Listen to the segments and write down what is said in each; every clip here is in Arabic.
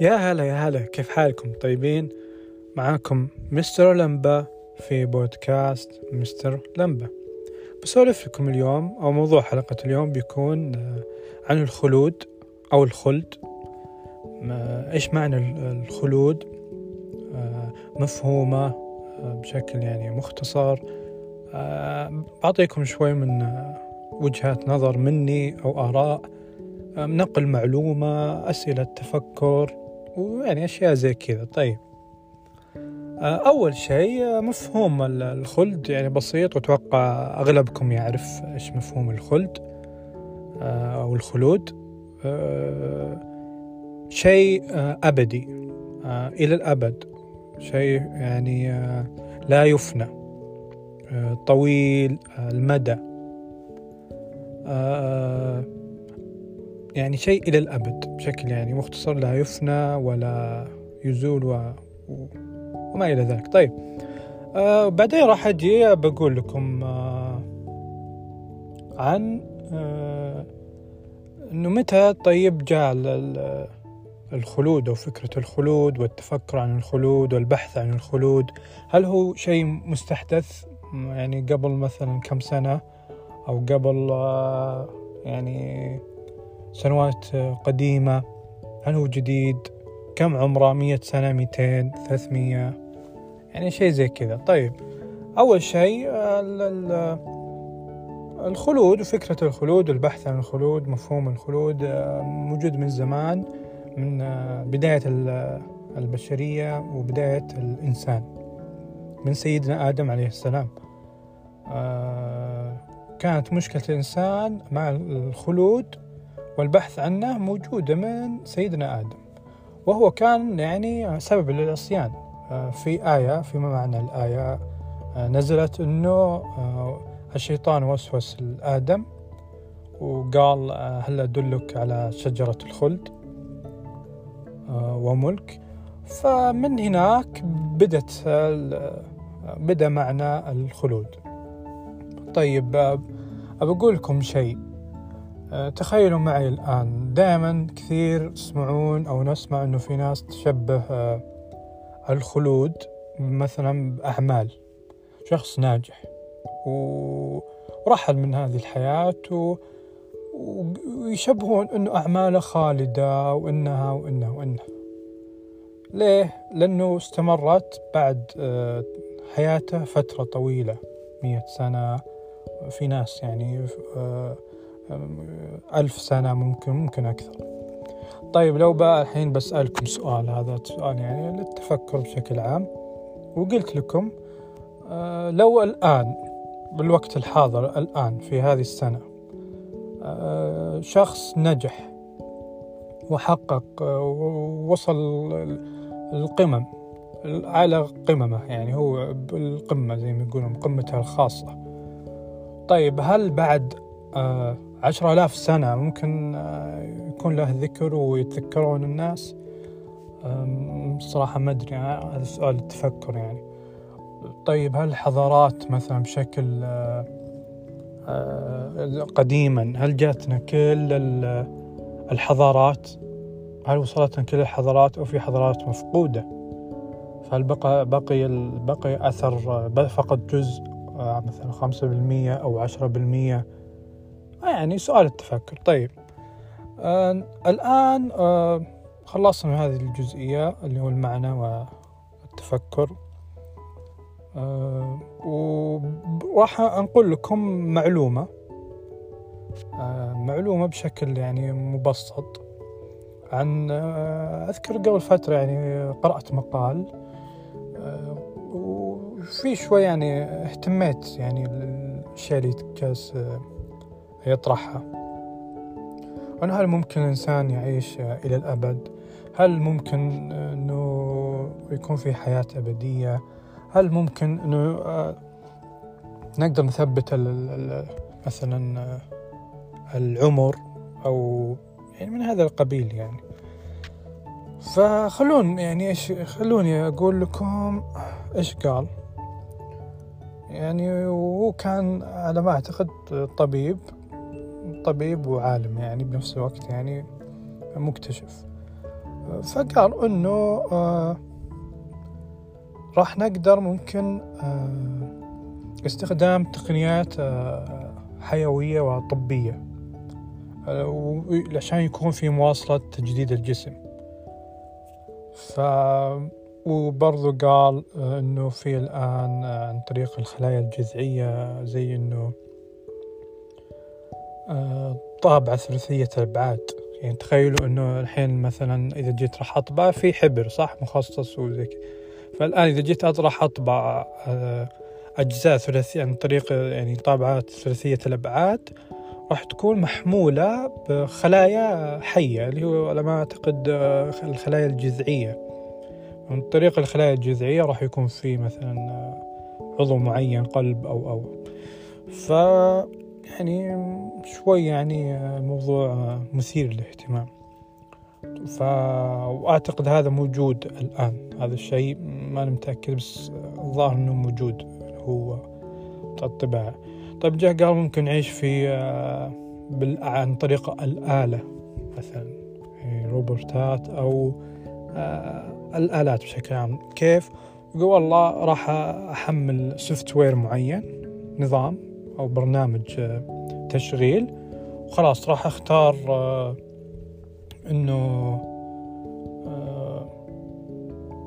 يا هلا يا هلا كيف حالكم؟ طيبين؟ معاكم مستر لمبا في بودكاست مستر لمبا بسولف لكم اليوم أو موضوع حلقة اليوم بيكون آه، عن الخلود أو الخلد. إيش معنى الخلود؟ آه، مفهومة آه، بشكل يعني مختصر. بعطيكم شوي من وجهات نظر مني أو آراء. نقل معلومة أسئلة تفكر. ويعني أشياء زي كذا. طيب. أول شيء مفهوم الخلد يعني بسيط وأتوقع أغلبكم يعرف إيش مفهوم الخلد أو الخلود. شيء أبدي إلى الأبد. شيء يعني لا يفنى. طويل المدى. يعني شيء إلى الأبد بشكل يعني مختصر لا يفنى ولا يزول و... وما إلى ذلك. طيب آه بعدين راح أجي بقول لكم آه عن آه إنه متى طيب جاء الخلود أو فكرة الخلود والتفكر عن الخلود والبحث عن الخلود؟ هل هو شيء مستحدث؟ يعني قبل مثلا كم سنة أو قبل آه يعني سنوات قديمة هل هو جديد كم عمره؟ مية سنة ميتين ثلاثمية. يعني شيء زي كذا. طيب أول شيء الخلود وفكرة الخلود والبحث عن الخلود مفهوم الخلود موجود من زمان من بداية البشرية وبداية الإنسان من سيدنا آدم عليه السلام. كانت مشكلة الإنسان مع الخلود والبحث عنه موجودة من سيدنا آدم وهو كان يعني سبب للعصيان. آه، في آية فيما معنى الآية آه، نزلت أنه آه، الشيطان وسوس لآدم وقال هل أدلك على شجرة الخلد؟ وملك. فمن هناك بدت بدأ معنى الخلود. طيب أقول لكم شيء. تخيلوا معي الآن. دائما كثير تسمعون أو نسمع أنه في ناس تشبه آه، الخلود مثلا بأعمال. شخص ناجح. ورحل من هذه الحياة و... ويشبهون أنه أعماله خالدة وإنها وإنها وإنها. ليه؟ لأنه استمرت بعد آه، حياته فترة طويلة مية سنة. في ناس يعني ألف سنة ممكن ممكن أكثر. طيب لو بقى الحين بسألكم سؤال هذا سؤال يعني للتفكر بشكل عام. وقلت لكم آه، لو الآن بالوقت الحاضر الآن في هذه السنة آه، شخص نجح وحقق ووصل القمم على قممه يعني هو بالقمة زي ما يقولون قمته الخاصة. طيب هل بعد عشرة آلاف سنة ممكن آه، يكون له ذكر ويتذكرون الناس. صراحة ما أدري آه، هذا سؤال التفكر يعني. طيب هل الحضارات مثلا بشكل قديما هل جاتنا كل الحضارات؟ هل وصلتنا كل الحضارات أو في حضارات مفقودة؟ فهل بقى بقي بقي أثر فقط جزء مثلا خمسة بالمية أو عشرة بالمية يعني سؤال التفكر. طيب. آه الآن آه خلصنا من هذه الجزئية اللي هو المعنى والتفكر. آه وراح أنقل لكم معلومة. آه معلومة بشكل يعني مبسط عن آه أذكر قبل فترة يعني قرأت مقال. آه وفي شوي يعني اهتميت يعني الأشياء اللي جالس آه يطرحها. وأنه هل ممكن الإنسان يعيش إلى الأبد؟ هل ممكن أنه يكون في حياة أبدية؟ هل ممكن أنه نقدر نثبت مثلا العمر أو يعني من هذا القبيل يعني. فخلون يعني إيش خلوني أقول لكم إيش قال. يعني هو كان على ما أعتقد طبيب. طبيب وعالم يعني بنفس الوقت يعني مكتشف. فقال إنه آه راح نقدر ممكن آه استخدام تقنيات آه حيوية وطبية عشان يكون في مواصلة تجديد الجسم. ف وبرضو قال إنه في الآن عن طريق الخلايا الجذعية زي إنه طابعة ثلاثية الابعاد يعني تخيلوا إنه الحين مثلا إذا جيت راح أطبع في حبر صح؟ مخصص وزي كذا. فالآن إذا جيت راح أطبع أجزاء ثلاثية عن طريق يعني طابعات ثلاثية الأبعاد راح تكون محمولة بخلايا حية اللي هو على ما أعتقد الخلايا الجذعية. عن طريق الخلايا الجذعية راح يكون في مثلا عضو معين قلب أو أو. ف يعني شوي يعني الموضوع مثير للاهتمام. ف وأعتقد هذا موجود الآن. هذا الشيء ما أنا متأكد بس الظاهر إنه موجود هو الطباعة طيب جاء قال ممكن نعيش في بال... عن طريق الآلة مثلا روبوتات أو الآلات بشكل عام. كيف؟ يقول والله راح أحمل سوفت وير معين نظام أو برنامج آه، تشغيل. وخلاص راح أختار آه، إنه آه،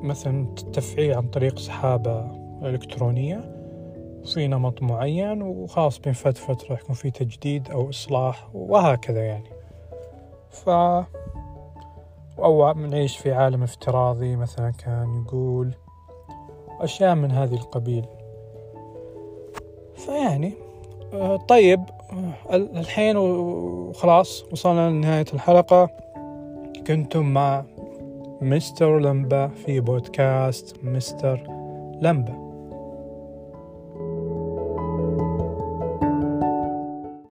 مثلا تفعيل عن طريق سحابة إلكترونية في نمط معين وخلاص بين فترة راح يكون في تجديد أو إصلاح وهكذا يعني. ف أو نعيش في عالم افتراضي مثلا كان يقول أشياء من هذه القبيل. فيعني آه، طيب الحين وخلاص وصلنا لنهاية الحلقة. كنتم مع مستر لمبة في بودكاست مستر لمبة.